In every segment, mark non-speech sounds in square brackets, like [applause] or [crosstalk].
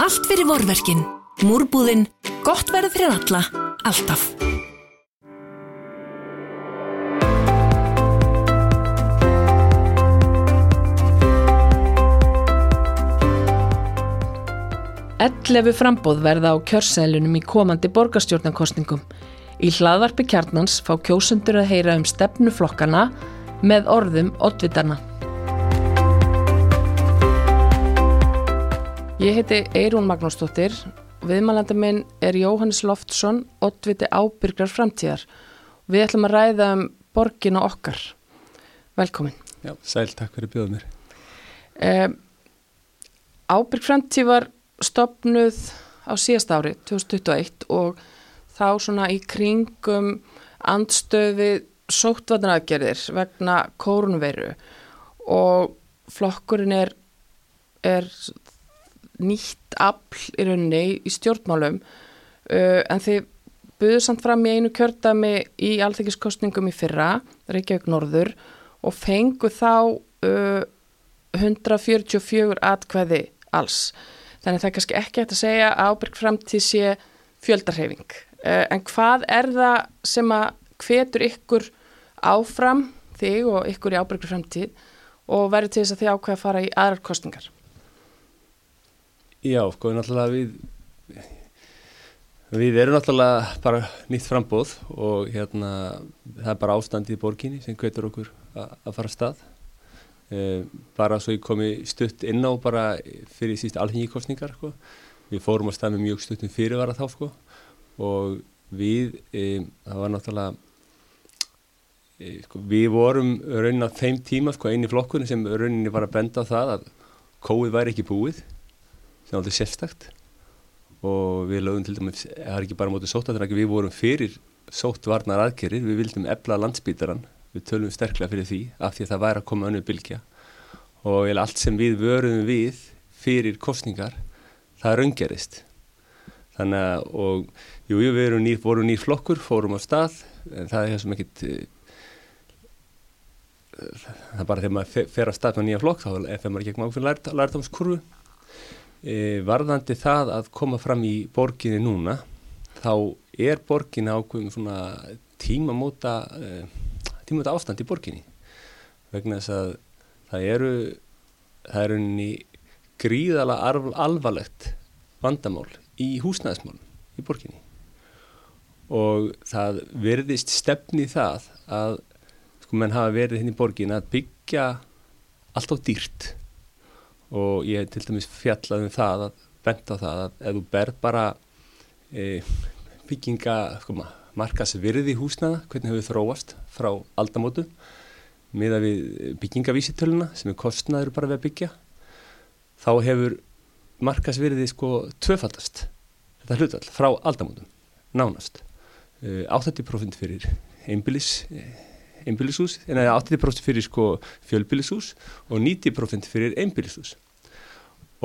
Allt fyrir vorverkin. Múrbúðinn. Gott verð fyrir alla. Alltaf. Ellefu frambóð verða á kjörsælunum í komandi borgarstjórnarkostningum. Í hlaðvarpi kjarnans fá kjósundur að heyra um stefnuflokkana með orðum oddvitarna. Ég heiti Eirún Magnúsdóttir. Viðmælanda minn er Jóhannes Loftsson, oddviti ábyrgar framtíðar. Við ætlum að ræða um borgina okkar. Velkomin. Já, sæl, takk fyrir bjóðum mér. Um, ábyrg framtíð var stopnuð á síðast ári, 2021 og þá svona í kringum andstöði sóttvarnaraðgerðir vegna kórnveru og flokkurinn er, er nýtt afl í rauninni í stjórnmálum uh, en þið buðu samt fram í einu kjördami í alþengiskostningum í fyrra, Reykjavík Norður og fengu þá uh, 144 atkvæði alls. Þannig það er kannski ekki hægt að segja að ábyrg framtíð sé fjöldarhefing. Uh, en hvað er það sem að hvetur ykkur áfram þig og ykkur í ábyrgur framtíð og verður til þess að þið ákveða að fara í aðrar kostningar? Já, sko, náttúrulega við við erum náttúrulega bara nýtt frambóð og hérna það er bara ástandið í borginni sem hvetur okkur að fara að stað e, bara svo ég komi stutt inn á bara fyrir síst alþingikostningar sko. við fórum á stað með mjög stuttum fyrirvara þá sko. og við e, það var náttúrulega e, sko, við vorum raunin á þeim tíma sko, eini flokkurinn sem rauninni var að benda á það að kóið væri ekki búið sem áttu sérstakt. Og við lögum til dæmis, það er ekki bara mótið sóttatrækki, við vorum fyrir sóttvarnar aðgerir, við vildum ebla landsbítaran, við tölum sterklega fyrir því af því að það væri að koma önnu bylgja. Og allt sem við vöruðum við fyrir kostningar, það raungerist. Þannig að, og jú, við ný, vorum nýr flokkur, fórum á stað, en það er það sem ekkit, það er bara þegar maður fer á stað með nýja flokk, þá er það maður ekki ekki máfinn lærtámskurvu e, varðandi það að koma fram í borginni núna þá er borginni ákveðum svona tímamóta e, tímamóta ástand í borginni. Vegna þess að það eru það eru unni gríðala alvarlegt vandamál í húsnæðismálum í borginni. Og það verðist stefni það að sko menn hafa verið hinn í borgin að byggja allt á dýrt og ég til dæmis fjallað um það að benda það að ef þú ber bara e, bygginga sko, markas virði húsnaða hvernig hefur þróast frá aldamótu með að við byggingavísitöluna sem er kostnaður bara við að byggja þá hefur markas virði sko tvöfaldast. Þetta hlutall frá aldamótum nánast. E, 80% fyrir einbilis einbílishús, en það er 80% fyrir sko fjölbílishús og 90% fyrir einbílishús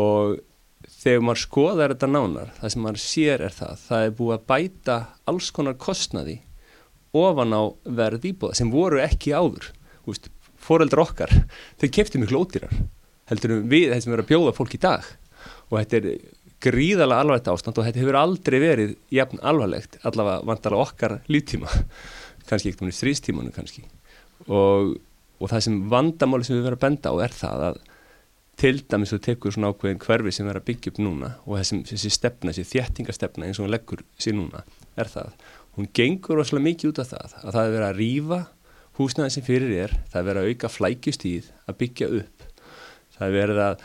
og þegar maður skoðar þetta nánar, það sem maður sér er það, það er búið að bæta alls konar kostnaði ofan á verð íbúða sem voru ekki áður, Úst, foreldra okkar, þau kefti miklu ódýrar heldur við þessum verið að bjóða fólk í dag. Og þetta er gríðalega alvarlegt ástand og þetta hefur aldrei verið jafn alvarlegt, allavega vantala okkar líftíma kannski ekkert um stríðstímanu kannski. Og, og það sem vandamáli sem við verðum að benda á er það að til dæmis þú tekur svona ákveðin hverfi sem verður að byggja upp núna og þessum, þessi stefna, þessi þjættingastefna eins og hún leggur sér núna er það, hún gengur rosalega mikið út af það að það er verið að rýfa húsnaði sem fyrir er, það er verið að auka flækjustíð að byggja upp. Það er verið að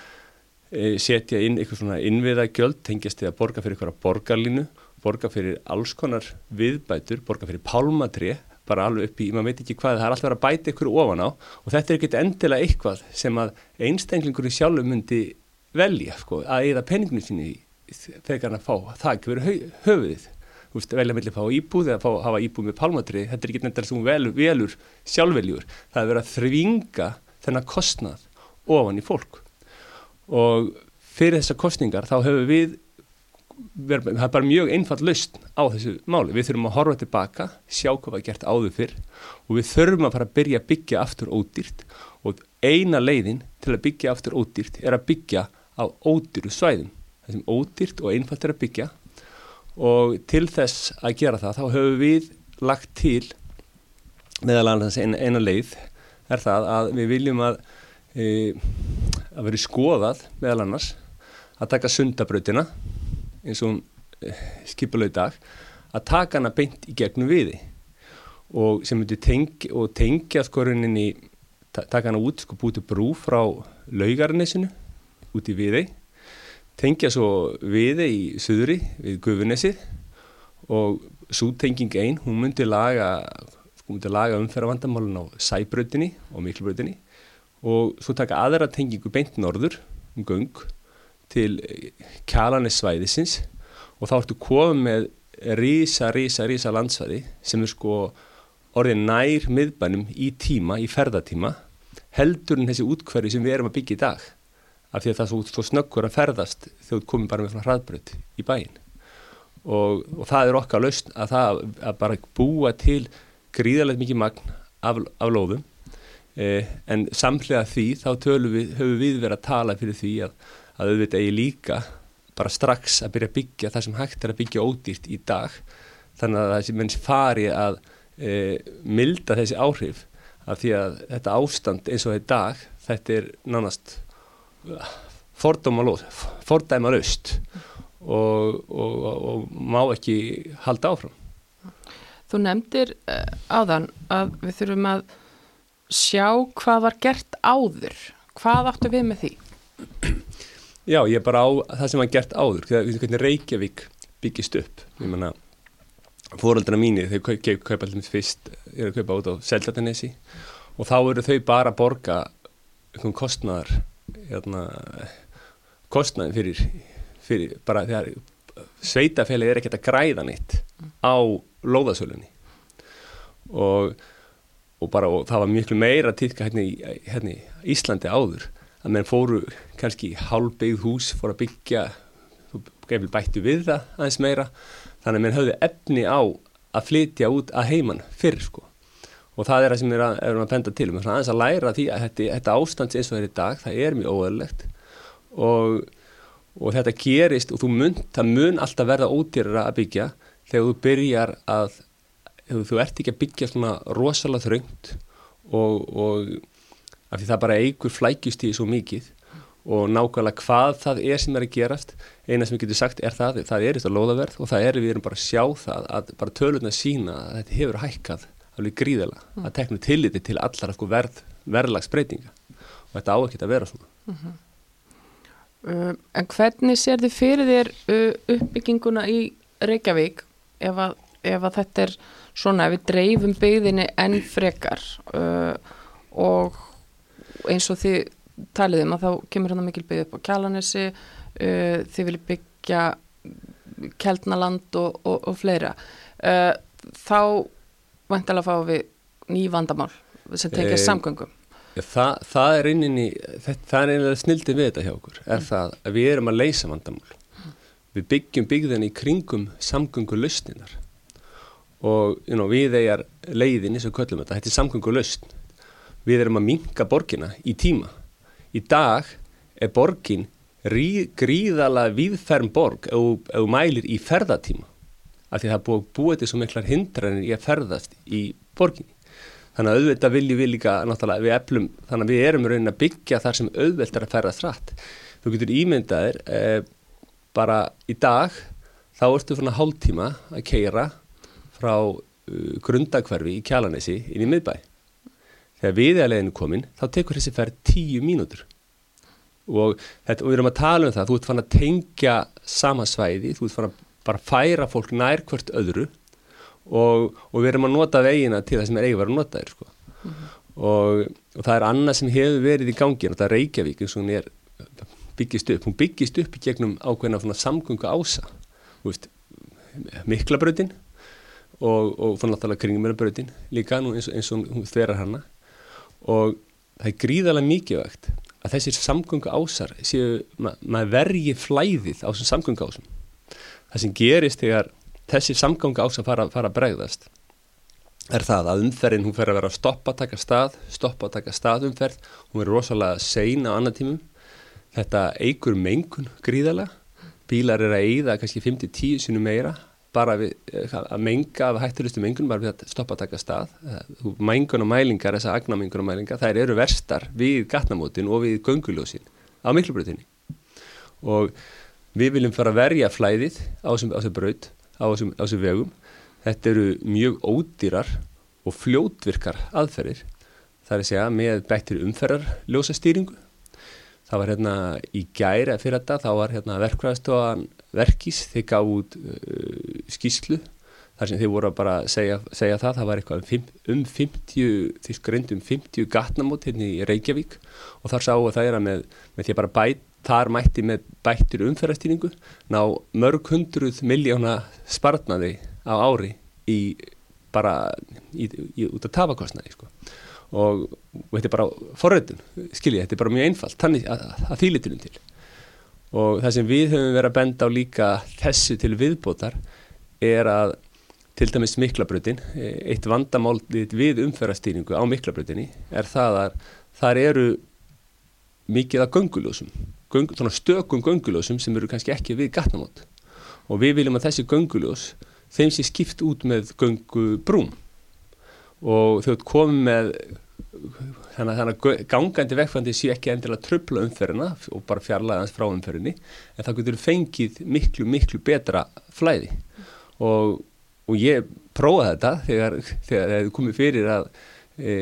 e, setja inn eitthvað svona innviða gjöld tengjast að borga fyrir eitthvað borgarlínu borga fyrir alls konar viðbætur, borga fyrir pálmatri bara alveg upp í, maður veit ekki hvað, það er alltaf að bæta ykkur ofan á og þetta er ekkert endilega eitthvað sem að einstenglingur í sjálfu myndi velja, sko, að eða peninginu síni þegar hann að fá, það ekki verið höfuðið, veist, velja mellir fá íbúð eða fá, hafa íbúð með palmatri, þetta er ekki nefnilega sem velur, velur sjálfveljur, það er verið að þrvinga þennan kostnað ofan í fólk. Og fyrir þessar kostningar þá hefur við það er bara mjög einfall laust á þessu máli. Við þurfum að horfa tilbaka, sjá hvað var gert áður fyrr og við þurfum að fara að byrja að byggja aftur ódýrt og eina leiðin til að byggja aftur ódýrt er að byggja á ódýru svæðum. það sem ódýrt og einfalt er að byggja og til þess að gera það þá höfum við lagt til meðal annars eina, eina leið er það að við viljum að e, að veri skoðað meðal annars að taka sundabrautina eins og e, skipulau dag að taka hana beint í gegnum viði. Og sem myndi tengja, og tengja sko rauninni taka hana út, sko búti brú frá laugarnesinu út í viði tengja svo viði í söðri við Guðunesið og svo tenging einn, hún myndi laga hún myndi laga umferðavandamálun á sæbröðinni og miklubröðinni og svo taka aðra tengingu beint norður um göng til kjalanessvæðisins og þá ertu komið með rísa, rísa, rísa landsvæði sem er sko orðið nær miðbænum í tíma, í ferðatíma heldur en þessi útkverfi sem við erum að byggja í dag af því að það er svo, snöggur að ferðast þegar þú komið bara með hraðbröð í bæin og, og það er okkar laust að það að bara búa til gríðarlegt mikið magn af, af lóðum. Eh, en samlega því þá við, höfum við verið að tala fyrir því að, að auðvitað eigi líka bara strax að byrja að byggja það sem hægt er að byggja ódýrt í dag. Þannig að þessi menns fari að e, milda þessi áhrif af því að þetta ástand eins og þetta dag þetta er nánast fordæma löst og, og, og má ekki halda áfram. Þú nefndir uh, áðan að við þurfum að sjá hvað var gert áður. Hvað áttu við með því? Já, ég er bara á það sem var gert áður, hvernig Reykjavík byggist upp. Ég menna, fóröldina mínir, þau kaupa alltaf fyrst, ég er að kaupa út á Seldatanesi og þá eru þau bara að borga einhvern kostnæðar, hérna, kostnæðin fyrir, fyrir bara þegar sveitafélagi er ekkert að græða nýtt á lóðasölunni og, og bara og það var miklu meira týðka hérna í hérna, Íslandi áður að menn fóru kannski hálfbyggð hús fóru að byggja gefur bættu við það aðeins meira. Þannig að menn höfðu efni á að flytja út að heiman fyrr sko. Og það er það sem við erum að benda til um. Aðeins að læra því að þetta, þetta ástands eins og það er í dag, það er mjög óæðilegt og, og þetta gerist og mun, það mun alltaf verða ódýrara að byggja þegar þú byrjar að þú ert ekki að byggja svona rosalega þröngt og, og af því það bara eigur flækjust í svo mikið og nákvæmlega hvað það er sem er að gerast eina sem við getum sagt er það það er þetta loðaverð og það er við erum bara að sjá það að bara tölurna sína að þetta hefur hækkað alveg gríðala mm. að tekna tilliti til allar sko, verð, verðlagsbreytinga og þetta á ekki að vera svona mm -hmm. uh, En hvernig sér þið fyrir þér uh, uppbygginguna í Reykjavík ef að, ef að þetta er svona ef við dreifum byggðinni enn frekar uh, og eins og þið talið um að þá kemur hann mikil byggð upp á kjalanessi uh, þið viljið byggja keltnaland og, og, og fleira uh, þá vantilega fá við ný vandamál sem tekja e, samgöngum ja, það, það er eininni það er eininlega snildi við þetta hjá okkur er mm. það að við erum að leysa vandamál mm. við byggjum byggðin í kringum samgöngulustninar og you know, við eigjar leiðin eins og köllum þetta, þetta er samgöngulustn við erum að minka borgina í tíma. Í dag er borgin gríðala viðferm borg ef þú mælir í ferðatíma af því það búið búið til svo miklar hindranir í að ferðast í borginni. Þannig að auðvitað viljum við líka náttúrulega við eflum, þannig að við erum raunin að byggja þar sem auðvelt er að ferðast rætt. Þú getur ímyndaðir eh, bara í dag þá ertu svona hálftíma að keira frá uh, grundakverfi í Kjalanesi inn í miðbæ þegar viðjæleginu komin þá tekur þessi ferð tíu mínútur og, þetta, og við erum að tala um það þú ert fann að tengja sama svæði þú ert fann að bara færa fólk nær hvert öðru og, og við erum að nota vegina til það sem er eigi verið að nota þér sko. mm -hmm. og, og það er annað sem hefur verið í gangi er Reykjavík eins og hún er byggist upp, hún byggist upp í gegnum ákveðna samgöngu ása miklabröðin og, og fann náttúrulega kringmjörabröðin líka eins, eins og hún þverar hana og það er gríðarlega mikilvægt að þessir samgöngu ásar séu, ma maður vergi flæðið á þessum samgöngu ásum. Það sem gerist þegar þessir samgöngu ásar fara, fara að bregðast er það að umferðin hún fer að vera að stoppa að taka stað, stoppa að taka staðumferð, hún er rosalega sein á annar tímum, þetta eigur mengun gríðarlega, bílar er að eyða kannski 5-10 sinum meira bara við, að menga af hættulistu mengun bara við að stoppa að taka stað. Mengun og mælingar, þessar agnamengun og mælingar þær eru verstar við gatnamótin og við gönguljósin á miklubröðinni og við viljum fara að verja flæðið á þessu braut á þessu vegum. Þetta eru mjög ódýrar og fljótvirkar aðferðir. Það er að segja með bættir umferðar ljósastýringu það var hérna í gæri að fyrir þetta þá var hérna verkvæðastofan verkís, þeir gaf út uh, skýslu þar sem þeir voru að bara segja, segja það, það var eitthvað um, um 50, því skreint um 50 gatnamót hérna í Reykjavík og þar sáu að það er að með, með því að bara bæt, þar mætti með bættir umferðarstýringu ná mörg hundruð miljóna spartnaði á ári í bara í, í, út af tafakostnaði sko. og, og þetta er bara forröndun, skiljið, þetta er bara mjög einfalt, þannig að, að þýlitunum til og það sem við höfum verið að benda á líka þessu til viðbótar er að til dæmis miklabrutin, eitt vandamál við umferðastýringu á miklabrutinni er það að þar eru mikið af gönguljósum, göng, stökum gönguljósum sem eru kannski ekki við gatnamót. Og við viljum að þessi gönguljós þeim sé skipt út með göngubrúm og þau komum með þannig að gangandi vegfandi sé ekki endilega tröfla umferðina og bara fjarlæðans frá umferðinni en það getur fengið miklu, miklu betra flæði. Og, og ég prófaði þetta þegar, þegar það komið fyrir að e,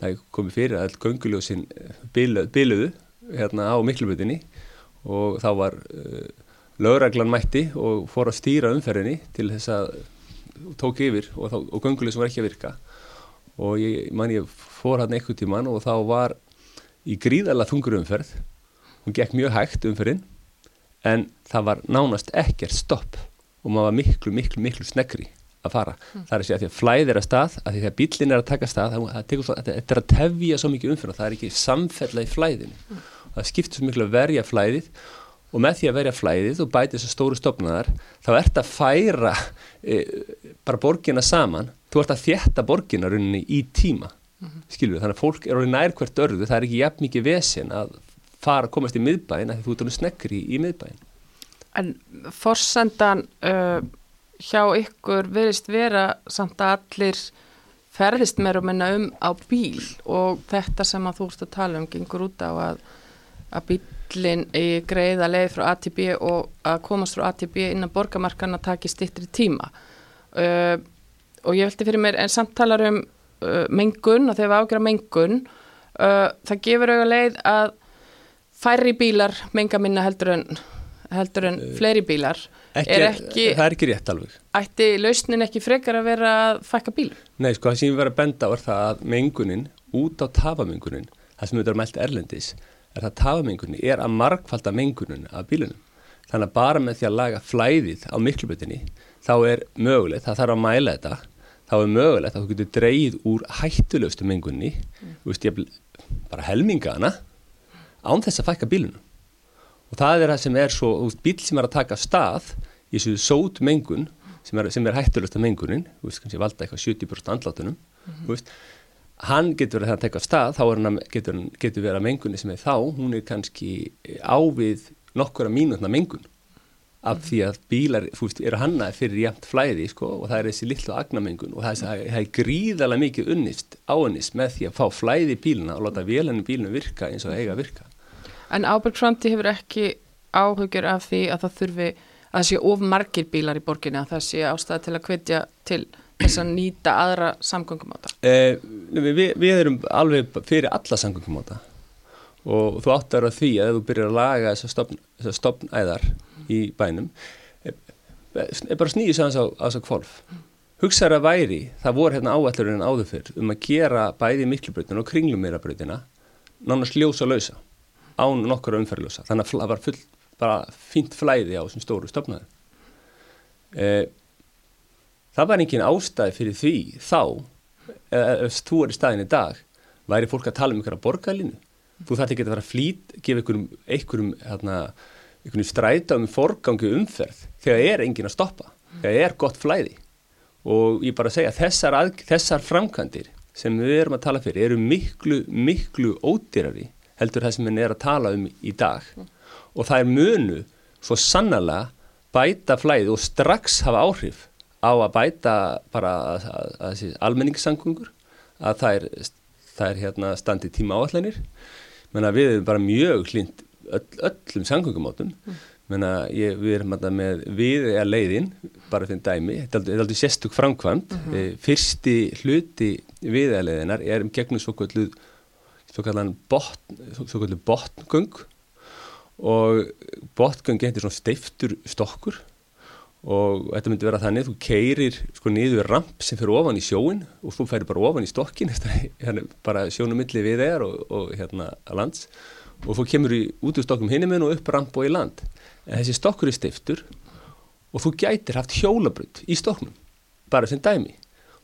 það komið fyrir að ganguljósin biluðu, biluðu hérna á miklubutinni og þá var e, lögreglan mætti og fór að stýra umferðinni til þess að tók yfir og, og ganguljósin var ekki að virka. Og ég man ég fór hann eitthvað tíman og þá var í gríðarlega þungur umferð hún gekk mjög hægt umferðin en það var nánast ekkert stopp og maður var miklu, miklu, miklu sneggri að fara. Mm. Það er að segja að því að flæð er að stað, að því að bílinn er að taka stað þetta er að tefja svo mikið umferð það er ekki samfella í flæðinu mm. það skiptir svo miklu að verja flæðið og með því að verja flæðið og bæti þessar stóru stopnaðar þá ert að færa e, bara borgina saman þú ert að þjætta borgina rauninni í tíma. Skilur við, þannig að fólk er orðið nær hvert örðu, það er ekki jafn mikið vesen að fara að komast í miðbæin að þú ert alveg snekkri í, í miðbæin En forsendan uh, hjá ykkur verist vera samt að allir ferðist meira og minna um á bíl og þetta sem að þú ert að tala um gengur út á að, að bílinn í greiða leið frá ATB og að komast frá ATB innan borgamarkana taki stittri tíma. Uh, og ég veldi fyrir mér en samtalar um uh, mengun og þegar við ágjörðum mengun uh, það gefur auðvitað leið að færri bílar menga minna heldur en, heldur en uh, fleiri bílar. ekki, er ekki, það er ekki rétt alveg. Ætti lausnin ekki frekar að vera að fækka bílu? Nei sko það sem ég var að benda var það að mengunin út á tafamengunin það sem við erum meld erlendis er það að tafamengunin er að markfalda mengunin af bílunum. Þannig að bara með því að laga flæðið á miklubutinni þá er mögulegt, það þarf að mæla þetta þá er mögulegt að þú getur dreyið úr hættulegustu mengunni mm. veist, bara helmingana án þess að fækka bílunum og það er það sem er svo veist, bíl sem er að taka stað í þessu sót mengun sem er, er hættulegust af mengunin, veist, kannski valda eitthvað 70% andlátunum mm -hmm. hann getur verið að taka stað þá hann, getur, getur verið að mengunni sem er þá hún er kannski ávið nokkura mínutna mengun af því að bílar fúst, eru hannaði fyrir jæmt flæði sko, og það er þessi lillu agnamengun og það er, það er gríðarlega mikið unnist áunnist með því að fá flæði bíluna og láta vélenni bíluna virka eins og eiga að virka. En Áberg Framti hefur ekki áhugjur af því að það þurfi að það sé of margir bílar í borginni að það sé ástæða til að kvetja til þess að nýta aðra samgöngumáta? Eh, við, við erum alveg fyrir alla samgöngumáta og þú áttar á því að þú byrjar að laga þessar stopnæðar í bænum. Er bara snýðis aðeins á þess að kvolf hugsaður að væri, það voru hérna áallurinn áður fyrr um að gera bæði miklubröðina og kringlumýrabröðina nánast ljósa lausa án nokkura umferðljósa, þannig að það var full, bara fínt flæði á þessum stóru stopnaði eh, það var engin ástæði fyrir því þá ef þú er í staðin í dag væri fólk að tala um að borgarlinu þú þarf ekki að vera flýt gefa einhverjum, einhverjum, hérna, einhverjum stræta um forgangu umferð þegar er engin að stoppa, þegar er gott flæði. Og ég bara segja þessar, að, þessar framkantir sem við erum að tala fyrir eru miklu, miklu ódýrari heldur það sem við erum að tala um í dag. Og það er munu svo sannlega bæta flæði og strax hafa áhrif á að bæta bara almenningssangungur að það er, það er hérna standi tíma áallanir menna við erum bara mjög hlind öll, öllum sangungumótum mm. ég, við erum alltaf með við eða leiðin, bara fyrir dæmi. Þetta er aldrei sérstök framkvæmt mm -hmm. fyrsti hluti við eða leiðinar er um gegnum svo kallu svo kallan botn, svo botngung og botngung getur svona steiftur stokkur. Og þetta myndi vera þannig, þú keirir sko niður ramp sem fyrir ofan í sjóin og þú færir bara ofan í stokkin [laughs] hérna, bara sjónumilli við þeir og, og hérna að lands og þú kemur í, út úr stokkum hinnum og upp ramp og í land. En þessi stokkur er stiftur og þú gætir haft hjólabrönd í stokknum. Bara sem dæmi.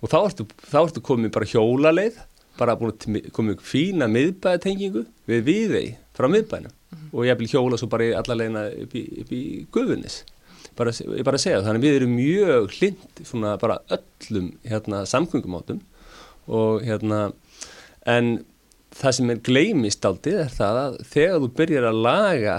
Og þá ertu, þá ertu komið bara hjólaleið bara komið fína miðbæðatengingu við við þeir frá miðbænum. Mm -hmm. og ég vil hjóla svo bara allarleina upp í, upp í guðunis bara, ég bara segja þannig við erum mjög hlind svona bara öllum hérna samkvöngumátum og hérna en það sem er gleimist aldrei er það að þegar þú byrjar að laga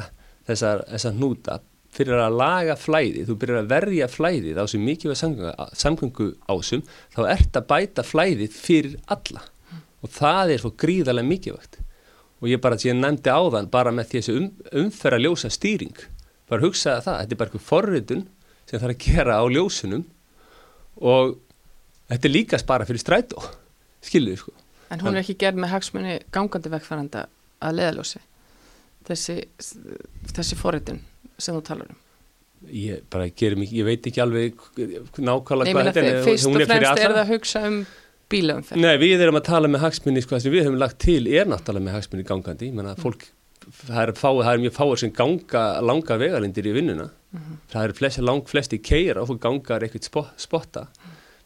þessar, þessar hnúta fyrir að laga flæði, þú byrjar að verja flæðið á sem mikið var samkvöngu ásum, þá ert að bæta flæðið fyrir alla. Og það er svo gríðarlega mikilvægt. Og ég bara, ég nefndi á þann bara með þessu um, umferra ljósa stýring bara hugsaði það, þetta er bara eitthvað forritun sem það er að gera á ljósunum. Og þetta er líka spara fyrir strætó skiluðu sko En hún er ekki gerð með hagsmunni gangandi vekkfæranda að leðaljósi þessi, þessi forritun sem þú talar um. Ég bara mikið, ég veit ekki alveg nákvæmlega hvað þetta er Fyrst og fremst er það að hugsa um bílaumferð. Nei, við erum að tala með hagsmunni sko, við höfum lagt til er náttúrulega með hagsmunni gangandi, menna að fólk það er, fá, það er mjög fáir sem ganga langa vegalindir í vinnuna. Mm -hmm. það er flest, lang flesti keira og gangar eitthvað spot, spotta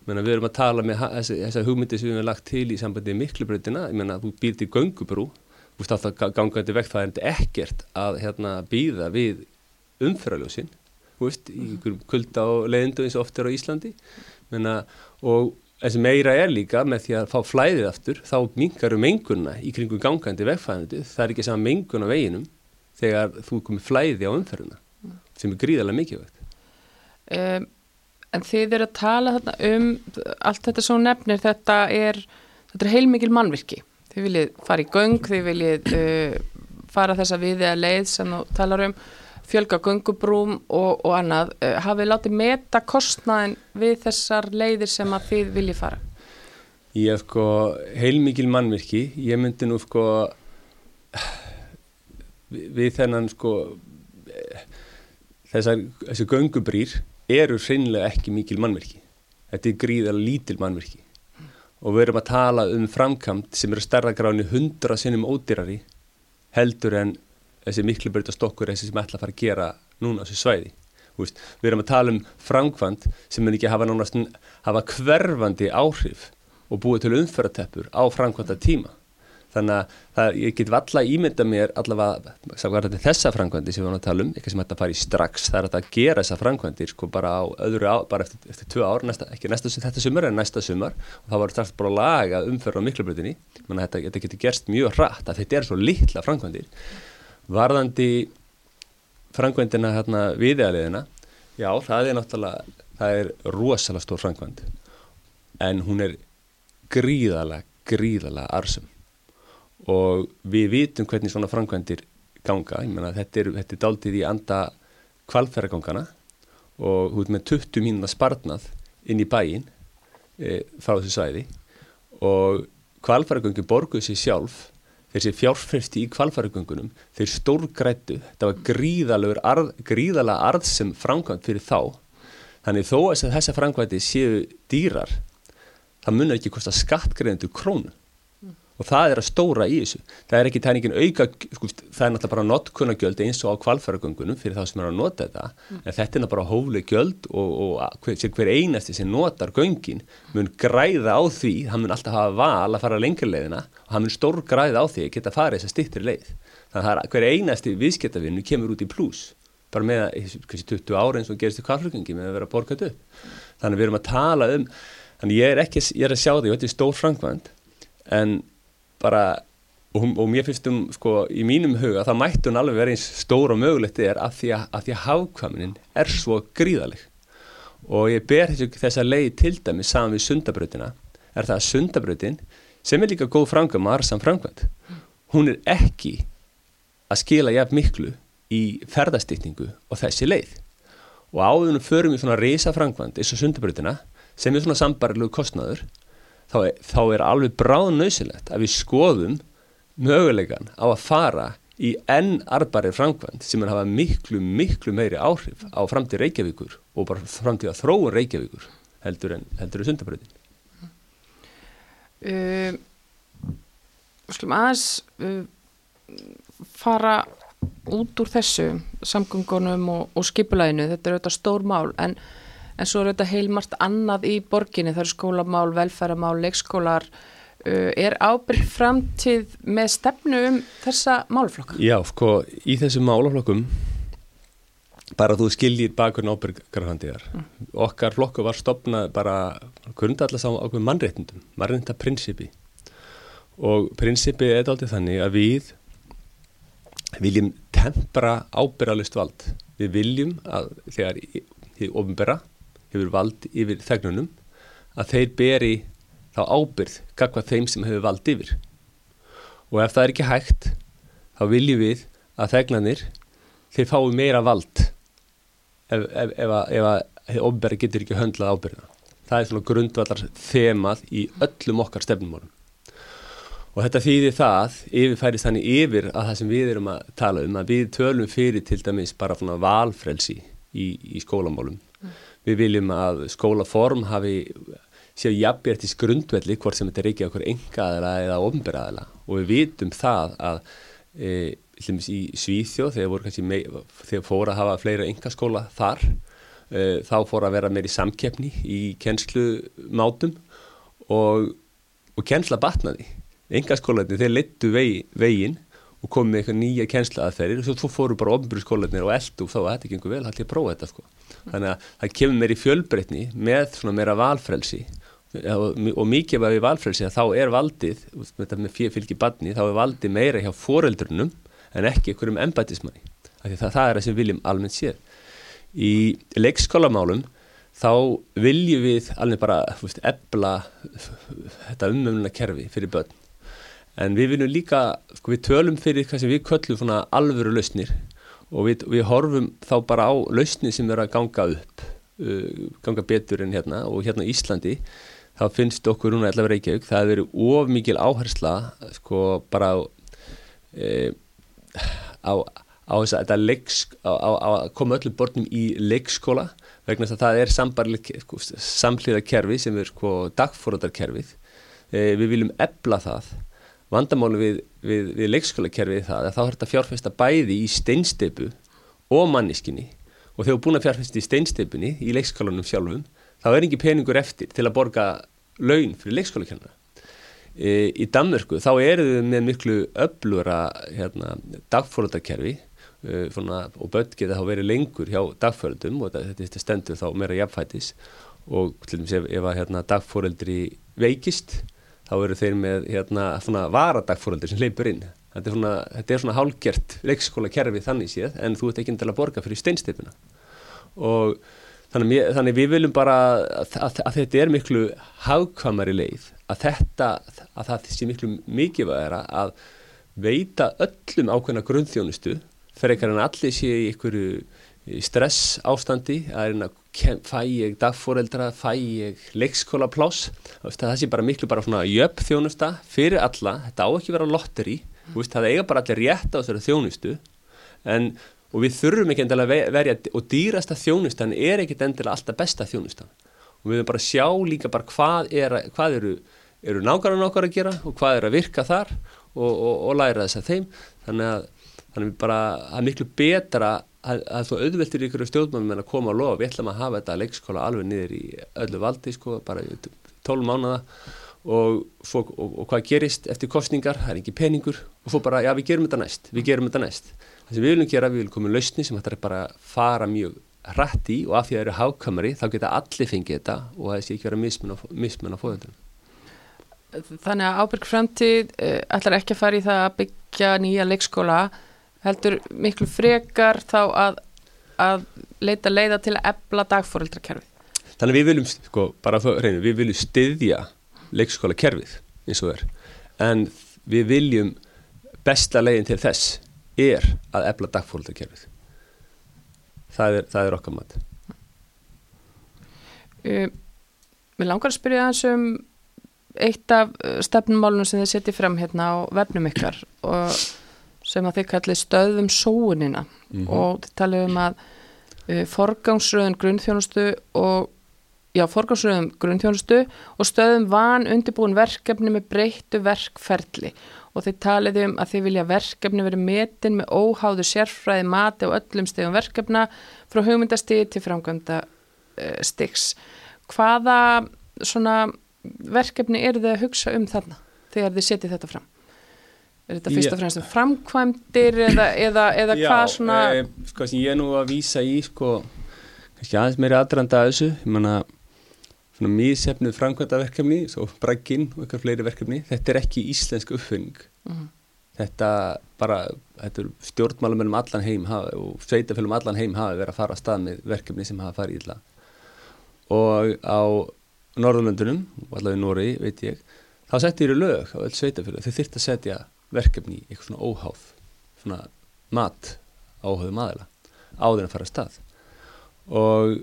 menna, við erum að tala með þessa hugmyndi sem við hefum lagt til í sambandi miklubröðina, ég menna þú býr til göngubrú þú veist alltaf gangandi vekk það er ekkert að hérna, býða við umfyrraljósin þú veist, í kulda og leðindu eins og oft er á Íslandi menna, og En sem meira er líka með því að fá flæðið aftur, þá mingarum mengunna í kringum gangandi vegfæðandu. Það er ekki sama mengun á veginum þegar þú komið flæði á mm. sem er gríðarlega mikilvægt. Um, en þið eru að tala um allt þetta svo nefnir, þetta er, þetta er heilmikil mannvirki. Þið viljið fara í göng, þið viljið uh, fara þessa viðið að leið sem þú talar um fjölga gungubrúm og, og annað uh, hafið látið meta kostnaðin við þessar leiðir sem að þið viljið fara? Ég hef sko heilmikil mannvirki, ég myndi nú sko við, þennan sko þessar, þessi gungubrýr eru hreinlega ekki mikil mannvirki þetta er gríðar lítil mannvirki og við erum að tala um framkamt sem eru starra gráni hundra sinnum ódýrari heldur en þessi miklu breytastokkur þessi sem ætla að fara að gera núna á þessu svæði. Veist, við erum að tala um framkvæmt sem mun ekki hafa, nánast, hafa hverfandi áhrif og búið til umförateppur á framkvæmta tíma. Þannig að ég get valla ímynda mér allavega, sagði þessa framkvæmdi sem við varum að tala um, eitthvað sem fara í strax, það er að gera þessa framkvæmdir sko bara á öðru á, bara eftir, eftir tvö ár, næsta, ekki næsta, þetta sumar en næsta sumar. Og það var strax bara að laga umförra á að þetta, þetta getur gerst mjög hratt að þetta er svo litla framkvæmdir. Varðandi frangvendina hérna viðealiðina, já það er náttúrulega, það er rosalega stór frangvend en hún er gríðalega, gríðalega arsum og við vitum hvernig svona frangvendir ganga, ég menna þetta er, er daldið í anda kvalferðargangana og er með 20 mínuna sparnað inn í bæin e, frá þessu svæði. Og kvalferðargangi borguð sér sjálf. Þessi fjárfresti í kvalfærugöngunum þeir stórgrættu, þetta var arð, gríðalega arð sem framkvæmt fyrir þá. Þannig þó að þessa framkvæmti séu dýrar það munir ekki kosta skattgreðendu krónu og það er að stóra í þessu. Það er ekki tæningin auka sko, það er náttúrulega bara notkunnagjöld eins og á kvalfæragöngunum fyrir þá sem er að nota þetta. Mm. en þetta er náttúrulega bara hófleg gjöld og, og hver, hver einasti sem notar göngin mun græða á því hann mun alltaf hafa val að fara lengurleiðina og hann mun stór græða á því að geta farið þess að stittir leið. Þannig að hver einasti viðskiptavinnu kemur út í pluss bara með að 20 ára eins og gerist í kvalfæragöngi með að vera borgat upp. Þannig að við erum að tala um þannig ég er, ekki, ég er að sjá því, bara og, og mér finnst um, sko, í mínum huga það mætti hún alveg vera eins stór og mögulegt er af því að, að, því að hafkvæminin er svo gríðaleg og ég ber þessu, þessa leið til dæmi saman við sundabröðina er það að sundabröðin sem er líka góð framkvæm og aðraðsam framkvæmt hún er ekki að skila jafn miklu í ferðastýtningu og þessi leið. Og áðunum förum við svona reysa framkvæmt eins og sundabröðina sem er svona sambarlegu kostnaður þá er, þá er alveg bráð nöðsilegt að við skoðum mögulegan á að fara í enn arbari framkvæmt sem er að hafa miklu, miklu meiri áhrif á framtíð Reykjavíkur og bara framtíð að þróun Reykjavíkur heldur en, heldur en sundabröðin. Uh, Skulum aðeins uh, fara út úr þessu samgöngunum og, og skipulæðinu, þetta er auðvitað stór mál en, en svo er auðvitað heilmart annað í borginni, það eru skólamál, velferamál, leikskólar. Uh, er ábyrg framtíð með stefnu um þessa málflokka? Já, sko, í þessum málaflokkum bara þú skiljir bakurinn ábyrgarfandíðar mm. okkar flokku var stopnað bara grundallast á ákveð mannréttundum mannréttindaprincipi og prinsipi er aldrei þannig að við viljum tempra ábyrgalust vald. Við viljum að þegar þið ofinbera hefur vald yfir þegnunum að þeir beri þá ábyrð kakvað þeim sem hefur vald yfir. Og ef það er ekki hægt þá viljum við að þegnanir þeir fái meira vald ef, ef, ef að ofinbera getur ekki höndlað ábyrðina það er svona grundvallar þemað í öllum okkar stefnumórum Og þetta þýðir það, yfirfærist þannig yfir að það sem við erum að tala um, að við tölum fyrir til dæmis bara valfrelsi í, í skólamálum. Við viljum að skólaform hafi séu jafnbjörntis grundvelli hvort sem þetta er ekki okkur engaðala eða ofnberaðala og við vitum það að e, í Svíþjóð þegar þegar fóra að hafa fleira engaskóla þar e, þá fóra að vera meiri samkeppni í kennslumátum og, og kennsla batnaði. Engaskólanir, þeir leittu vegi, vegin og komið með eitthvað nýja kjenslaðaferir og svo fóru bara ofnbjörnskólanir og eldu og þá að þetta gengur vel, hætti að prófa þetta sko. þannig að það kemur meir í fjölbreytni með svona meira valfrelsi. Og, mikið því valfrelsi þá er valdið, þetta með fylgi badni, þá er valdið meira hjá foreldrunum en ekki einhverjum embætismanni það, það er það sem viljum almennt séð. Í leikskólamálum þá viljum við alveg bara ebla þetta umöfnuna kerfi fyrir börn en við viljum líka, sko við tölum fyrir hvað sem við köllum svona alvöru lausnir. Og við, við horfum þá bara á lausnir sem eru að ganga upp uh, ganga betur en hérna og hérna Íslandi. Þá finnst okkur núna allavega Reykjavík, það hefur verið of mikil áhersla sko bara á e, á, á þess að leiks, á, á, koma öllum bornum í leikskóla vegna þess að það er sko, samhlýða kerfi sem er sko dagfóradarkerfið e, við viljum ebla það vandamáli við, við, við leikskólakerfið það að þá er þetta fjárfesta bæði í steinsteipu og manniskinni og þegar búin að fjárfesta í steinsteipunni í leikskólanum sjálfum þá er ekki peningur eftir til að borga laun fyrir leikskólakennara. E, í Danmörku þá eru þau með miklu öflura hérna, dagfóröldarkerfi e, og börn geta þá verið lengur hjá dagfóröldum og þetta, þetta stendur þá meira jafnfætis og til dæmis ef að hérna, dagfóröldri veikist þá eru þeir með hérna, svona varadagfóröldur sem leipur inn. Þetta er svona, svona hálgjert leikskóla kerfi þannig séð en þú ert ekki til að borga fyrir steinstipuna. Og þannig, þannig við viljum bara að, að, að þetta er miklu hagkvamari leið, að þetta, að það sé miklu mikið væra að veita öllum ákveðna grunnþjónustu fyrir en allir sé í einhverju stress ástandi að fæ ég dagfóreldra, fæ ég leikskóla pláss, það sé bara miklu bara svona jöfn þjónusta fyrir alla. Þetta á ekki vera lotteri mm. það eiga bara allir rétt á þessari þjónustu. En, og við þurfum ekki endilega verja og dýrasta þjónustan er ekkit endilega alltaf besta þjónustan. Og við höfum bara sjá líka bara hvað, er, hvað eru, eru nákvæmlega nákvæmlega að gera og hvað er að virka þar og, og, og læra þess að þeim. Þannig að, þannig að bara, það er miklu betra að, að þú auðveltir ykkur stjórnmannum en að koma og lofa, við ætlum að hafa þetta leikskóla alveg niður í öllu valdi sko, bara í tólum mánada og, og, og, og hvað gerist eftir kostningar, það er ekki peningur. Og svo bara, já við gerum þetta næst, við gerum þetta næst. Það sem við viljum gera, við viljum koma í lausni sem þetta er bara fara mjög rætt í og af því að það eru hákamari, þá geta allir fengið þetta og það sé ekki vera mismun að fóða þetta þannig að ábyrg framtíð uh, ætlar ekki að fara í það að byggja nýja leikskóla heldur miklu frekar þá að, að leita leiða til að ebla dagfóreldrakerfið. Þannig að við viljum, sko, bara að reyna, við viljum styðja leikskóla kerfið eins og er, en við viljum besta leiðin til þess er að ebla dagfóreldrakerfið. Það er, það er okkar mat. Uh, mér langar að spyrja þess um eitt af uh, stefnumálunum sem þið setjið fram hérna á vefnum ykkar og sem að þið kallið stöðum sóunina mm -hmm. og þið talið um að uh, forgangsröðun grunnþjónustu og já, forgangsröðum grunnþjónustu og stöðum van undirbúin verkefni með breyttu verkferli og þið talið um að þið vilja verkefni verið metin með óháðu sérfræði mati og öllum stegum verkefna frá hugmyndastigi til framkvæmda uh, stigs. Hvaða svona verkefni eru þið að hugsa um þarna þegar þið setið þetta fram? Er þetta fyrst og fremst um framkvæmdir eða, eða, eða Já, hvað svona... Já, e, sko sem ég er nú að vísa í sko, kannski aðeins meiri aðdrandi að þessu, ég manna svona mísefnuð framkvæmdaverkefni svo bragginn og eitthvað fleiri verkefni þetta er ekki íslensk uppfinning. Mhm. þetta bara þetta er stjórnmálum um allan heim hafa, og sveitafélum allan heim hafa verið að fara að stað með verkefni sem hafa farið illa. Og á Norðurlöndunum, og allavega í Nóri, veit ég, þá settir í lög á öll sveitafélag, þau þyrft að setja verkefni eitthvað svona óháð, svona mat áhauðum aðila, áður að fara að stað. Og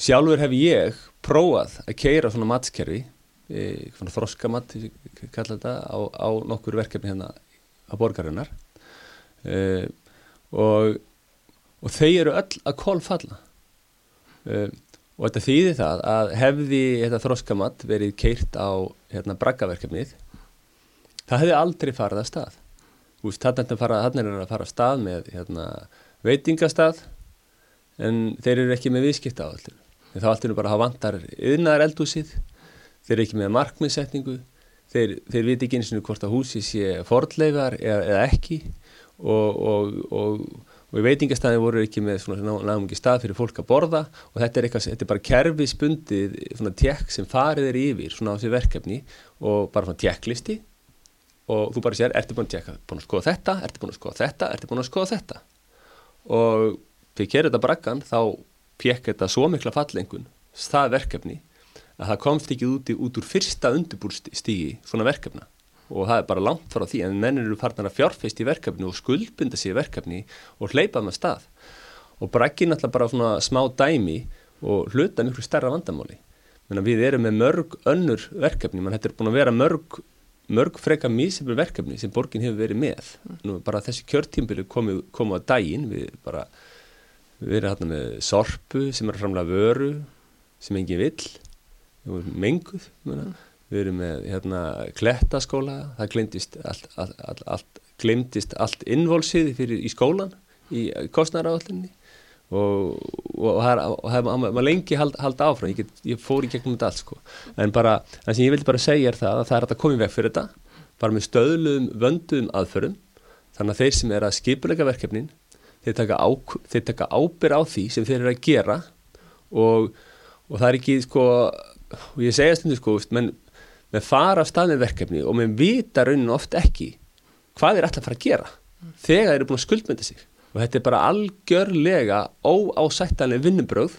sjálfur hef ég prófað að keira svona matskerfi, e, svona þroskamatt, þetta, á, á nokkur verkefni hérna á borgarinnar e, og, og þau eru öll að kólfalla. E, og þetta þýði það að hefði þetta þroskamatt verið keirt á hérna, braggaverkefnið það hefði aldrei farið að stað. Þannig er að fara að stað með hérna, veitingastað en þeir eru ekki með viðskipt á allinu þá allinu bara hafa vantar yðnaðar eldúsið þeir eru ekki með markmiðsetningu þeir, þeir viti ekki eins og hvort að húsi sé fordleifar eða, eða ekki. Og, og, og og í veitingastæði voru ekki með ekki stað fyrir fólk að borða. Og þetta er, eitthvað, þetta er bara kerfisbundið tjekk sem farið er yfir á þessi verkefni. Og bara tjekklisti og þú bara sér, ertu búin að að skoða þetta, ertu búin að skoða þetta, ertu búin að skoða þetta? Og fyrir kerið þetta brakkan þá pjekk þetta svo mikla fallengun það verkefni að það komst ekki út, í, út úr fyrsta undirbúrstígi svona verkefna. Og það er bara langt frá því en menn eru farnar að fjárfeist í verkefni og skuldbunda sér verkefni og hleypa með stað. Og braggir náttúrulega bara svona smá dæmi og hluta miklu stærra vandamáli. Menna, við erum með mörg önnur verkefni Man, þetta er búin að vera mörg, mörg freka mísefur verkefni sem borgin hefur verið með. Nú, bara þessi kjörtímbili komu að dægin við bara við erum hérna með sorpu sem er framlega vöru sem engin vill. Menguð menna við erum með hérna klettaskóla, það glemdist allt, allt, allt, allt, innvolsið fyrir í skólan í kostnæraáallinni og, og, og maður lengi hald, halda áfram, ég, get, ég fór í gegnum þetta allt sko, en bara, það sem ég vildi bara segja er það að það er að koma í veg fyrir þetta bara með stöðluðum, vönduðum aðförum þannig að þeir sem er að skipuleika verkefnin þeir taka, á, þeir taka ábyr á því sem þeir eru að gera. Og, og það er ekki sko, og ég segja stundu sko, menn með fara af stað með verkefni og með vita rauninu oft ekki hvað er alltaf að fara að gera þegar þeir eru búin að skuldmynda sig og þetta er bara algjörlega óásættanlega vinnubröð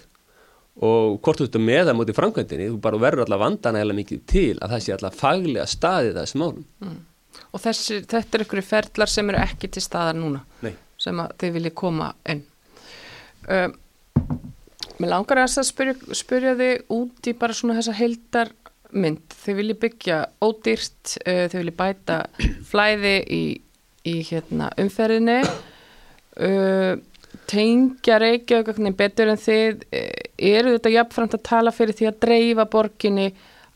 og hvort þú ert með það mútið framkvæmdini þú bara verður alltaf vandana eða mikið til að það sé alltaf faglega staðið þessum málum mm. Og þessi, þetta er ykkur ferlar sem eru ekki til staðar núna Nei. sem að þið viljið koma inn um, Mér langar að spyrja, spyrja þig út í bara svona þessa heldar mynd, þau vilji byggja ódýrt, uh, þau vilji bæta flæði í, í hérna, umferðinni uh, tengja Reykjavík betur en þið uh, eru þetta jafnframt að tala fyrir því að dreifa borginni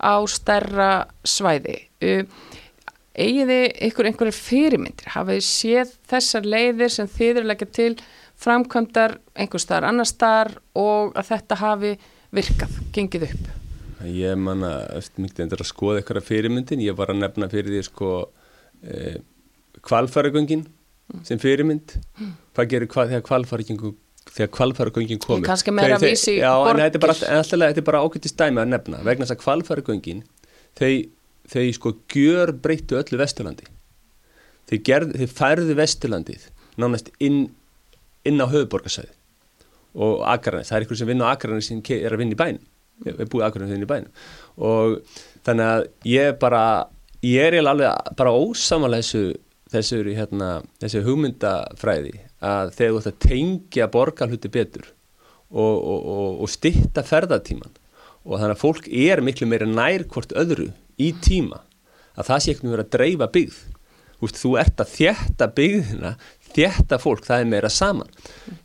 á stærra svæði? Eigið þið ykkur einhverjir fyrirmyndir? Hafið séð þessar leiðir sem þið eru leggja til framkvæmdar einhver staðar annar staðar og að þetta hafi virkað, gengið upp? Ég manna eftir mikið endur að skoða eitthvað fyrirmyndin, ég var að nefna fyrir því sko eh, kvalfæragöngin sem fyrirmynd. Hvað gerir hvað þegar kvalfæragöngin þegar kvalfæragöngin komið kannski meira að vísi já, en þetta er bara, alltaf, þetta er bara ákveðtist dæmi að nefna vegna þess að kvalfæragöngin þau þau sko gjör breyttu öllu Vesturlandi. Þau, gerð, þau færðu Vesturlandið nánast inn, inn á höfuborgarsæði og Akranes, það er ykkur sem vinn á Akranes sem er að vinna í bænum. Er búið Akranes að vinna í bænum. Og þannig að ég bara ég er alveg bara ósamanlega þessu þessu, hérna, þessu hugmyndafræði að þegar þú ætti að tengja borgarhluti betur og, og, og, og stitta ferðatíman og þannig að fólk er miklu meira nær hvort öðru í tíma að það sé ekki verið að dreifa byggð. Veist, þú ert að þjætta byggðina þjætta fólk, það er meira saman.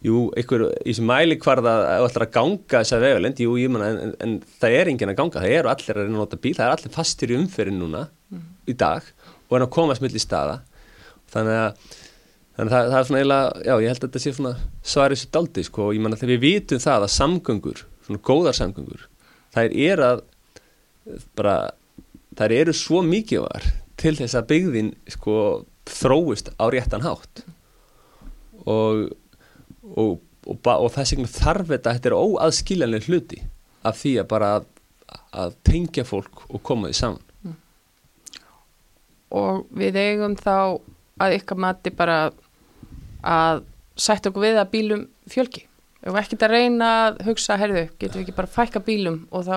Jú, einhver í sem mæli hvarða að ætlar að ganga þessa vegalend jú, ég manna, en, en, það er enginn að ganga það eru allir að reyna að nota bíl, það er allir fastir í umferðin núna í dag og er að komast mill í staða þannig að Þannig að það, það er svona eiginlega, já ég held að þetta sé svona svarið sér daldi sko og ég manna þegar við vitum það að samgöngur, svona góðar samgöngur, þær er að bara, þær eru svo mikið var til þess að byggðin sko þróist á réttan hátt og, og, og, og þess vegna þarf þetta, þetta er óaðskiljanlega hluti af því að bara að, að tengja fólk og koma því saman. og við eigum þá að ykkar mati bara að sætta okkur við að bílum ef við ekkert að reyna að hugsa herðu, getum við ekki bara fækka bílum og þá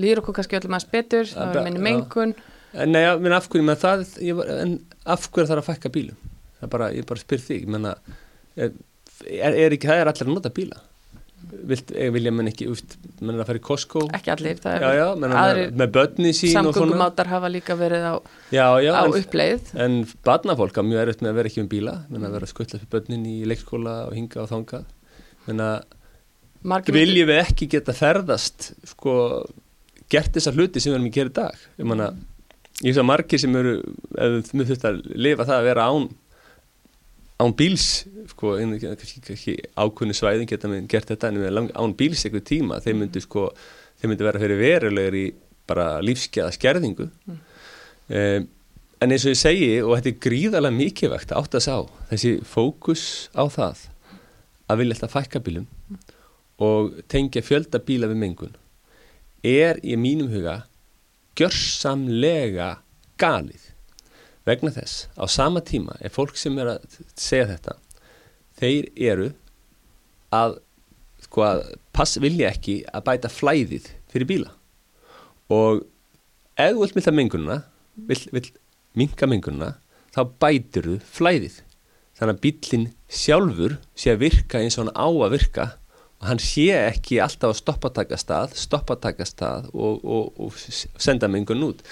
líður okkur kannski öllum aðeins betur þá Ja, er minni mengun En Nei, ég meina af hverju, menn það, ég, var- en af hverju þarf að fækka bílum? Það er bara, ég bara spyr þig, menna, er, er ekki, það er allir að nota bíla. Vilt, eh, vilja menn ekki, úst, menn að fara í Costco? ekki allir, það Já, er já, menn að aðrir með börni sín og svona. samgöngumátar hafa líka verið á, Já, já, á en, uppleið en barnafólk á mjög erfitt með að vera ekki um bíla, menn að vera að skutla fyrir börnin í leikskóla og hinga og þangað. Menn að viljum við ekki geta ferðast, sko, gert þessar hluti sem við erum að gera í dag. Ég menna, ég veist að margir sem eru, ef við þurft að lifa það að vera án án bíls sko, ákunni svæðin geta með gert þetta en með lang, án bíls eitthvað tíma þeir myndu sko, þeir myndu vera fyrir verulegur í bara lífskeða skerðingu. Mm. um, en eins og ég segi og þetta er gríðarlega mikilvægt að sá þessi fókus á það að vilja alltaf fækka bílum og tengja fjölda bíla við mengun er í mínum huga gjörsamlega galið. Vegna þess á sama tíma er fólk sem er að segja þetta þeir eru að sko að pass vilja ekki að bæta flæðið fyrir bíla. Og ef þú vilt mynda mengununa vill, vill minka mengununa þá bætir þú flæðið. Þannig að bílinn sjálfur sé að virka eins og hann á að virka og hann sé ekki alltaf að stoppataka stað stoppataka stað og, og, og senda mengun út.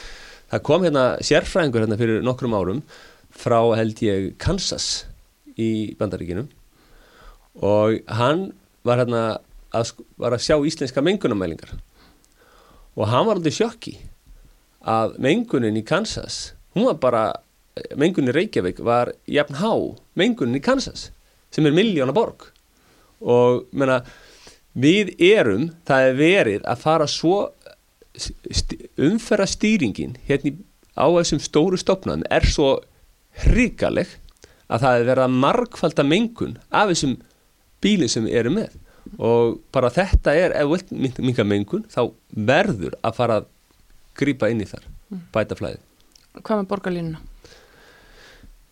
Það kom hérna sérfræðingur hérna fyrir nokkrum árum frá held ég Kansas í bandaríkinum og hann var hérna að, var að sjá íslenska mengunamælingar og hann var aldrei sjokki að mengunin í Kansas hún var bara, mengunin í Reykjavík var jafn há mengunin í Kansas sem er miljóna borg. Og menna við erum, það er verið að fara svo umferra stýringin hérna á þessum stóru stopnaðum er svo hrikaleg að það er verið að margfalda mengun af þessum bílinn sem við erum með. Og bara þetta er, ef þú vilt minga mengun þá verður að fara að grípa inn í þar, bæta flæði hvað með borgarlínuna?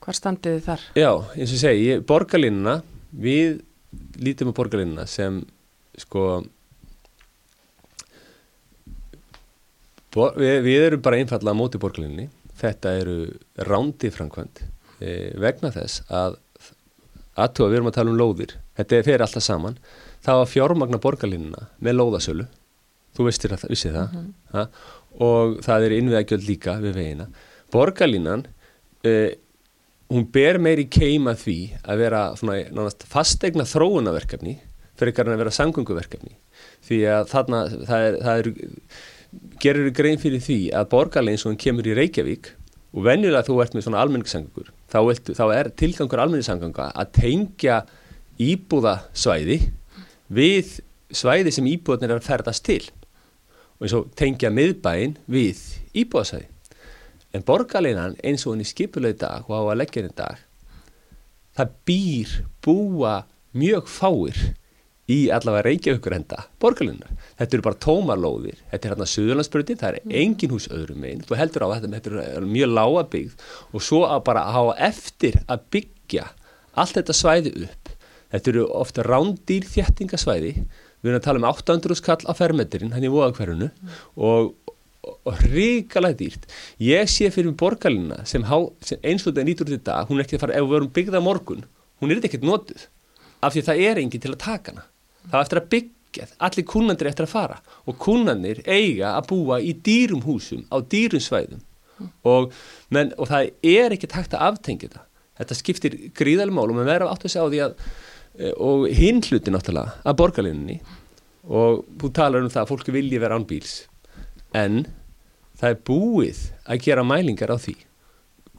Hvar standið þið þar? Já, eins og segi, borgarlínuna við lítum á borgarlínuna sem sko Bor, við, við erum bara einfallega á móti borgarlínunni. Þetta eru rándi framkvæmt vegna þess að aðtúa við erum að tala um lóðir þetta er fyrir alltaf saman það var fjármagna borgarlínuna með lóðasölu. Þú vissir það? Ha? og það er innveðagjöld líka við vegina. Borgarlínan e, hún ber meiri keima því að vera svona fastegna þróunaverkefni fyrir að vera samgönguverkefni. Því að þarna það er, það er gerir grein fyrir því að borgarlegin svo hann kemur í Reykjavík og venjulega þú ert með svona almenningssangangur þá, þá er tilgangur almenningssanganga að tengja íbúðasvæði við svæði sem íbúðarnir er að ferðast til. Og eins og tengja miðbæin við íbúðasvæði. En borgarleinan eins og hann í skipuleg dag og á að leggja henni dag það býr búa mjög fáir í allavega Reykjavíkur enda borgarlinnar. Þetta eru bara tómarlóðir, þetta er hérna Suðurlandsbrutin, það er engin hús öðrum einn, þú heldur á að þetta er mjög lága byggð og svo að bara hafa eftir að byggja allt þetta svæði upp. Þetta eru ofta rándýr þjættingasvæði, við erum að tala um 800 skall á fermetirinn, hann í voðakverðinu mm. og, og ríkalega dýrt. Ég sé fyrir borgarlinna sem, sem eins og þetta nýtur út í dag, hún er ekki að fara, ef við verum byggða morgun, hún er ekkert notuð af því það er enginn til að taka hana það er eftir að byggja, allir kúnandir eftir að fara. Og kúnandir eiga að búa í dýrum húsum, á dýrum svæðum. Og, menn, og það er ekki takt að aftengja þetta. Þetta skiptir gríðalega mál og maður verður átt að segja á því að e, og hinn hluti náttúrulega að borgarlinni og þú talar um það að fólki vilji vera án bíls. En það er búið að gera mælingar á því.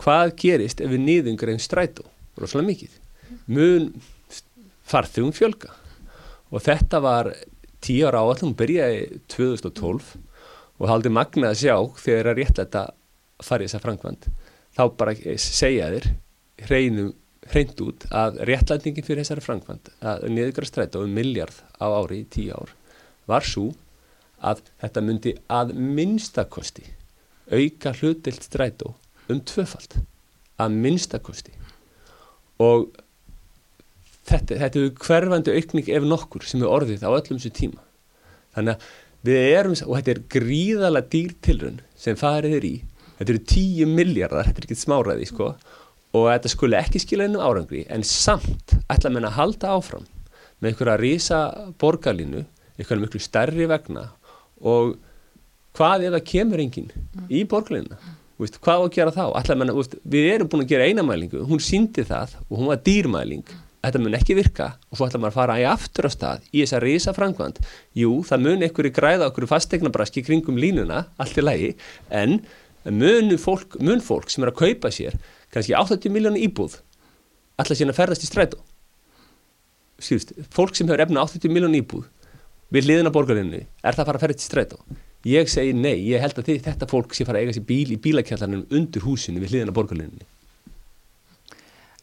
Hvað gerist ef við niðungur einn strætó? Rosalega mikið. Mun farþugum fjölga og þetta var tíu ára áallum, byrjaði 2012 og haldi magnað að sjá þegar það er réttlega að fara í þessa frangvand þá bara segja þér hreint út að réttlætingin fyrir þessari frangvand að niðugra stræta um miljard á ári í tíu ár var svo að þetta myndi að minnstakosti auka hlutilt strætó um tvöfald að minnstakosti og þetta, þetta er hverfandi aukning ef nokkur sem er orðið á öllum þessu tíma. Þannig að við erum og þetta er gríðala dýrtilrun sem farið er í. Þetta eru tíu miljardar, þetta er ekki smáraði sko, og þetta skulle ekki skila ennum árangri en samt ætla að menna að halda áfram með einhverja rísa borgarlínu, einhverja miklu stærri vegna. Og hvað ef það kemur enginn í borgarlínuna? Veist, hvað á að gera þá? Menna, veist, við erum búin að gera einamælingu, hún síndi það og hún var dýrmæling þetta mun ekki virka. Og svo ætla maður að fara í aftur á stað í þessa reysa frangvand jú, það mun einhverju græða okkur fastegnabraski kringum línuna, allt í lagi en mun fólk, mun fólk sem er að kaupa sér kannski 80 miljónu íbúð ætla síðan að ferðast í strætó. Sýrst, fólk sem hefur efna 80 miljónu íbúð við liðina borgarinnu, er það að fara að ferðast í strætó? Ég segi nei, ég held að þetta fólk sé fara að eiga sér bíl í bílakjallarinn undir húsinu við liðina borgarinnu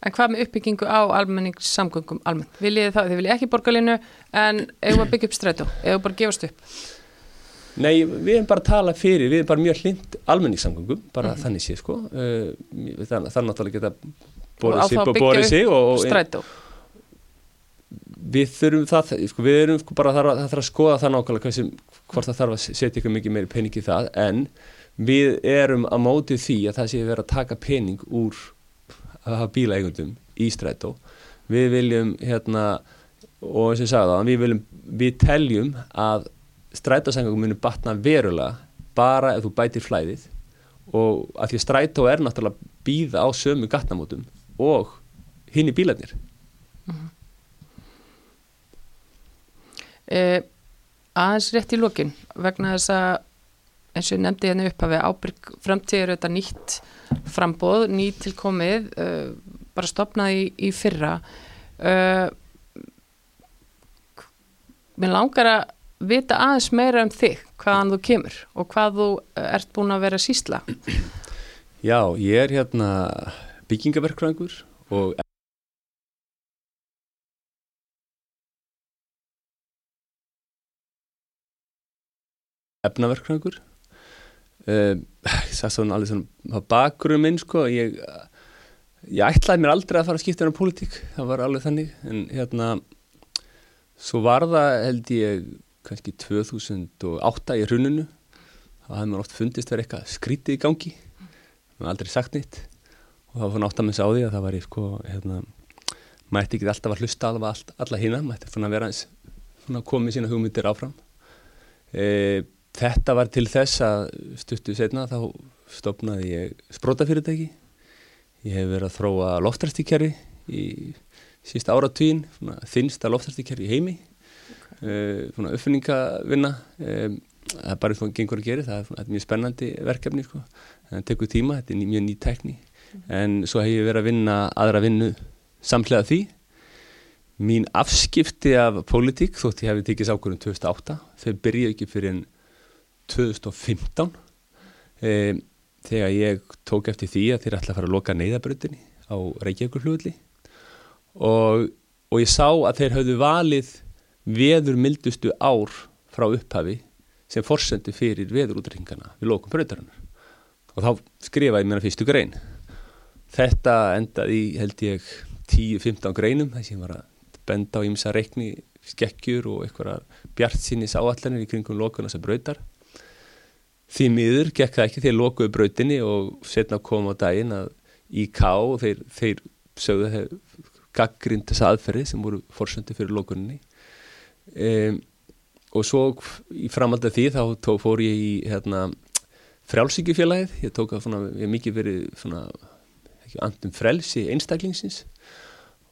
En hvað með uppbyggingu á almenningssamgöngum almennt? Viljið það, þið viljið ekki borgarlinu en eigum að byggja upp strætó, eigum bara að gefast upp? Nei, við erum bara að tala fyrir, við erum bara mjög hlind almenningssamgöngum, bara mm -hmm. þannig sé sko, uh, þannig að náttúrulega geta borðið sig og borðið sig og strætó. Við þurfum það, sko, við erum sko bara það þarf að skoða það nákvæmlega hversi, hvort það þarf að setja ykkur mikið meiri pening í það en við erum að mótið því að það sé verið að taka pening úr bílaegundum í strætó. Við viljum hérna og eins og ég sagði það, við viljum við teljum að strætósengangum munir batna verulega bara ef þú bætir flæðið. Og að því að strætó er náttúrulega býða á sömu gatnamótum og hinn í bílarnir. Mm -hmm. eh, Aðeins rétt í lókin vegna þess að eins og ég nefndi hérna upp að við ábyrg framtíður þetta nýtt frambóð, nýtt tilkomið uh, bara stopnaði í, í fyrra. Uh, mér langar að vita aðeins meira um þig hvaðan þú kemur og hvað þú ert búin að vera sísla Já, ég er hérna byggingaverkrangur og efnaverkrangur Uh, það er svona alveg svona bakgruðum minn sko ég, ég ætlaði mér aldrei að fara að skipta um politík, það var alveg þannig. En hérna svo var það held ég kannski 2008 í hruninu. Þá hafði maður oft fundist verið eitthvað skrítið í gangi. Maður aldrei sagt nýtt og þá fann átt að missa á því að það var ég sko hérna, mætti ekki alltaf að hlusta alveg all, alla hína, mætti fann að vera eins fann að koma í sína hugmyndir áfram. Eða uh, Þetta var til þess að stuttu setna þá stopnaði ég sprótafyrirtæki. Ég hef verið að þróa loftræstíkjari í sísta áratvín, þinnsta loftræstíkjari í heimi, okay. uh, uppfinningavinna. Um, það er bara svona gengur að gera, það er mjög spennandi verkefni, sko. það tekur tíma, þetta er mjög ný tekní. Mm. En svo hef ég verið að vinna aðra vinnu samlega því. Mín afskipti af pólitík, þótt ég hef tekið sákurum 2008, þau byrjuði ekki fyrir en 2015 e, þegar ég tók eftir því að þeir ætla að fara að loka neyðabröndinni á Reykjavík fljóðli og, og ég sá að þeir hafðu valið veður mildustu ár frá upphafi sem forsendi fyrir veðurútringana við lókum breytarinnar og þá skrifaði mér að fyrstu grein. Þetta endaði held ég 10-15 greinum þess að ég var að benda á ímsa reikni skekkjur og eitthvað bjart sínis áallanir í kringum lókunas að breytar því miður gekk það ekki þegar lókuðu breytinni og setna kom á daginn að IK þeir, þeir sögðu þeir gaggrind þess aðferði sem voru fórsöndi fyrir lókuninni um, og svo í framhald af því þá tó, fór ég í hérna, frjálsíkjufélagið ég tók að svona, ég mikið verið svona, ekki andum frelsi einstaklingsins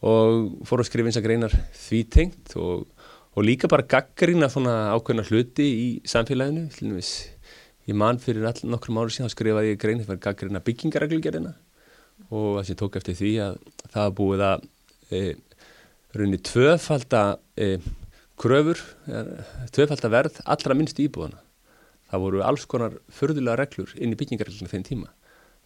og fór að skrifa eins að greinar því tengt og, og líka bara gaggrina svona ákveðna hluti í samfélaginu ég man fyrir all, nokkrum ári síðan skrifaði ég grein fyrir gaggrina byggingareglugerina og þess að ég tók eftir því að það búið að e, runni tvöfalda e, kröfur, tvöfalda verð allra minnst íbúðana það voru alls konar förðulega reglur inn í byggingaregluna þeim tíma.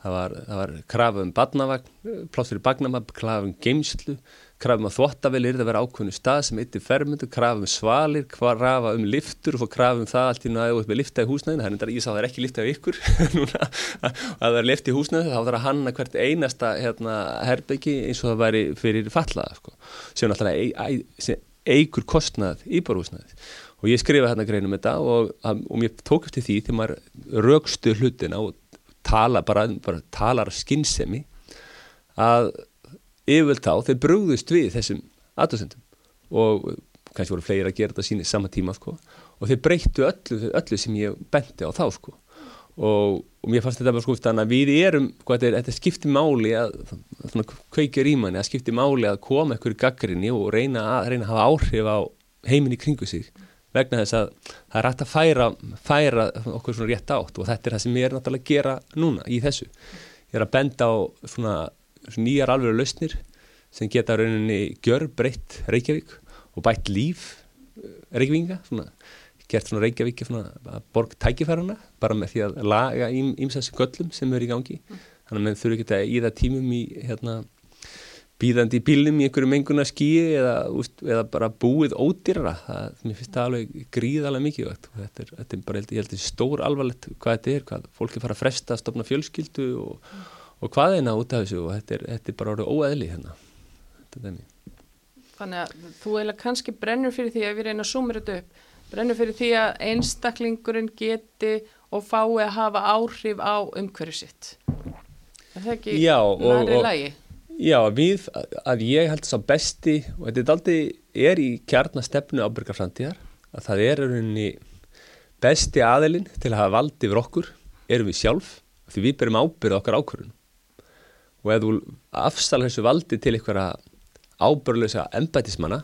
Það var, það var krafum badnavagn, plástur í bagnamab, krafum geimslu, krafum að þvottavel er það að vera ákveðinu stað sem eittir fermundu, krafum svalir, krafa um liftur og krafum það allt í næðu upp með lifta í húsnæðinu, þannig að ég sá það er ekki lifta í ykkur [laughs] núna, að það er lift í húsnæðinu þá þarf að hanna hvert einasta hérna, herbyggi eins og það væri fyrir fallaða sko, sem náttúrulega eigur kostnað íbárhúsnæði og ég skrifa hérna greinum þetta og, og mér tók eftir því þegar maður raukstu hlutin á tala bara, bara talar skinnsemi að yfirvöld þá þeir brúðust við þessum aðdóðsendum og kannski voru fleiri að gera þetta síni saman tíma sko. Og þeir breyttu öllu, öllu sem ég benti á þá sko. Og, og mér fannst þetta bara sko þannig að við erum, sko, þetta, þetta skiptir máli að, svona kveikir í manni að skiptir máli að koma ekkur í gaggrinni og reyna að, reyna að hafa áhrif á heiminni kringu sig. Vegna þess að það er rætt að færa, færa okkur svona rétt átt og þetta er það sem ég er náttúrulega að gera núna í þessu. Ég er að benda á svona nýjar alveg lausnir sem geta rauninni gjör breytt Reykjavík og bætt líf eh, Reykjavíkinga, svona gert svona Reykjavík svona borg tækifærana bara með því að laga ímsessi göllum sem eru í gangi. Þannig að maður þurfi ekki að íða tímum í hérna býðandi í bílnum í einhverju menguna skíi eða, eða bara búið ódýrra það, mér finnst það alveg gríðalega mikið og þetta er, þetta er bara, ég held að stór alvarlegt hvað þetta er, hvað fólki fara að fresta að stopna fjölskyldu og, og hvað eina út af þessu og þetta er, þetta er bara orðið óæðli hérna Þannig að þú eiginlega kannski brennur fyrir því að við reyna að sumra þetta upp brennur fyrir því að einstaklingurinn geti og fái að hafa áhrif á umhverju sitt Er það ekki næri lagi? Já, við, að ég held þess að besti, og þetta er aldrei, er í kjarnastefnu ábyrgarframtíðar, að það er rauninni besti aðelin til að hafa valdi yfir okkur, erum við sjálf, því við berum ábyrða okkar ákvörðun. Og ef þú afstala þessu valdi til einhverja ábyrðlösa embætismanna,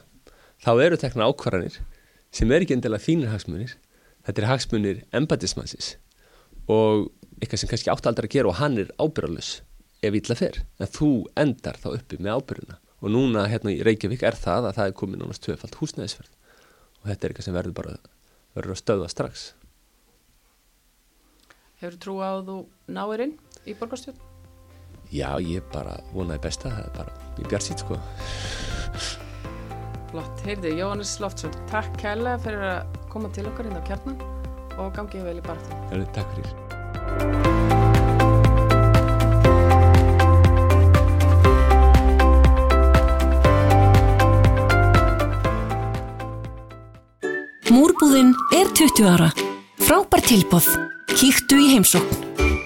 þá eru tekna ákvarðanir sem er ekki endilega þínir hagsmunir, þetta er hagsmunir embætismannsins og eitthvað sem kannski átt aldrei að gera og hann er ábyrðlös ef illa fer, en þú endar þá uppi með ábyrjuna og núna hérna í Reykjavík er það að það er komið nánast tvöfalt húsnæðisverð. Og þetta er eitthvað sem verður bara verður að stöða strax. Hefur þú trú á þú náirinn í borgarstjórn? Já, ég bara vonaði besta það er bara, ég bjart sýt sko Flott, heyrði, Jóhannes Loftsson takk kælega fyrir að koma til okkar inn á kjarnan og gangið vel í barðu Takk fyrir Múrbúðin er 20 ára. Frábær tilbóð. Kíktu í heimsókn.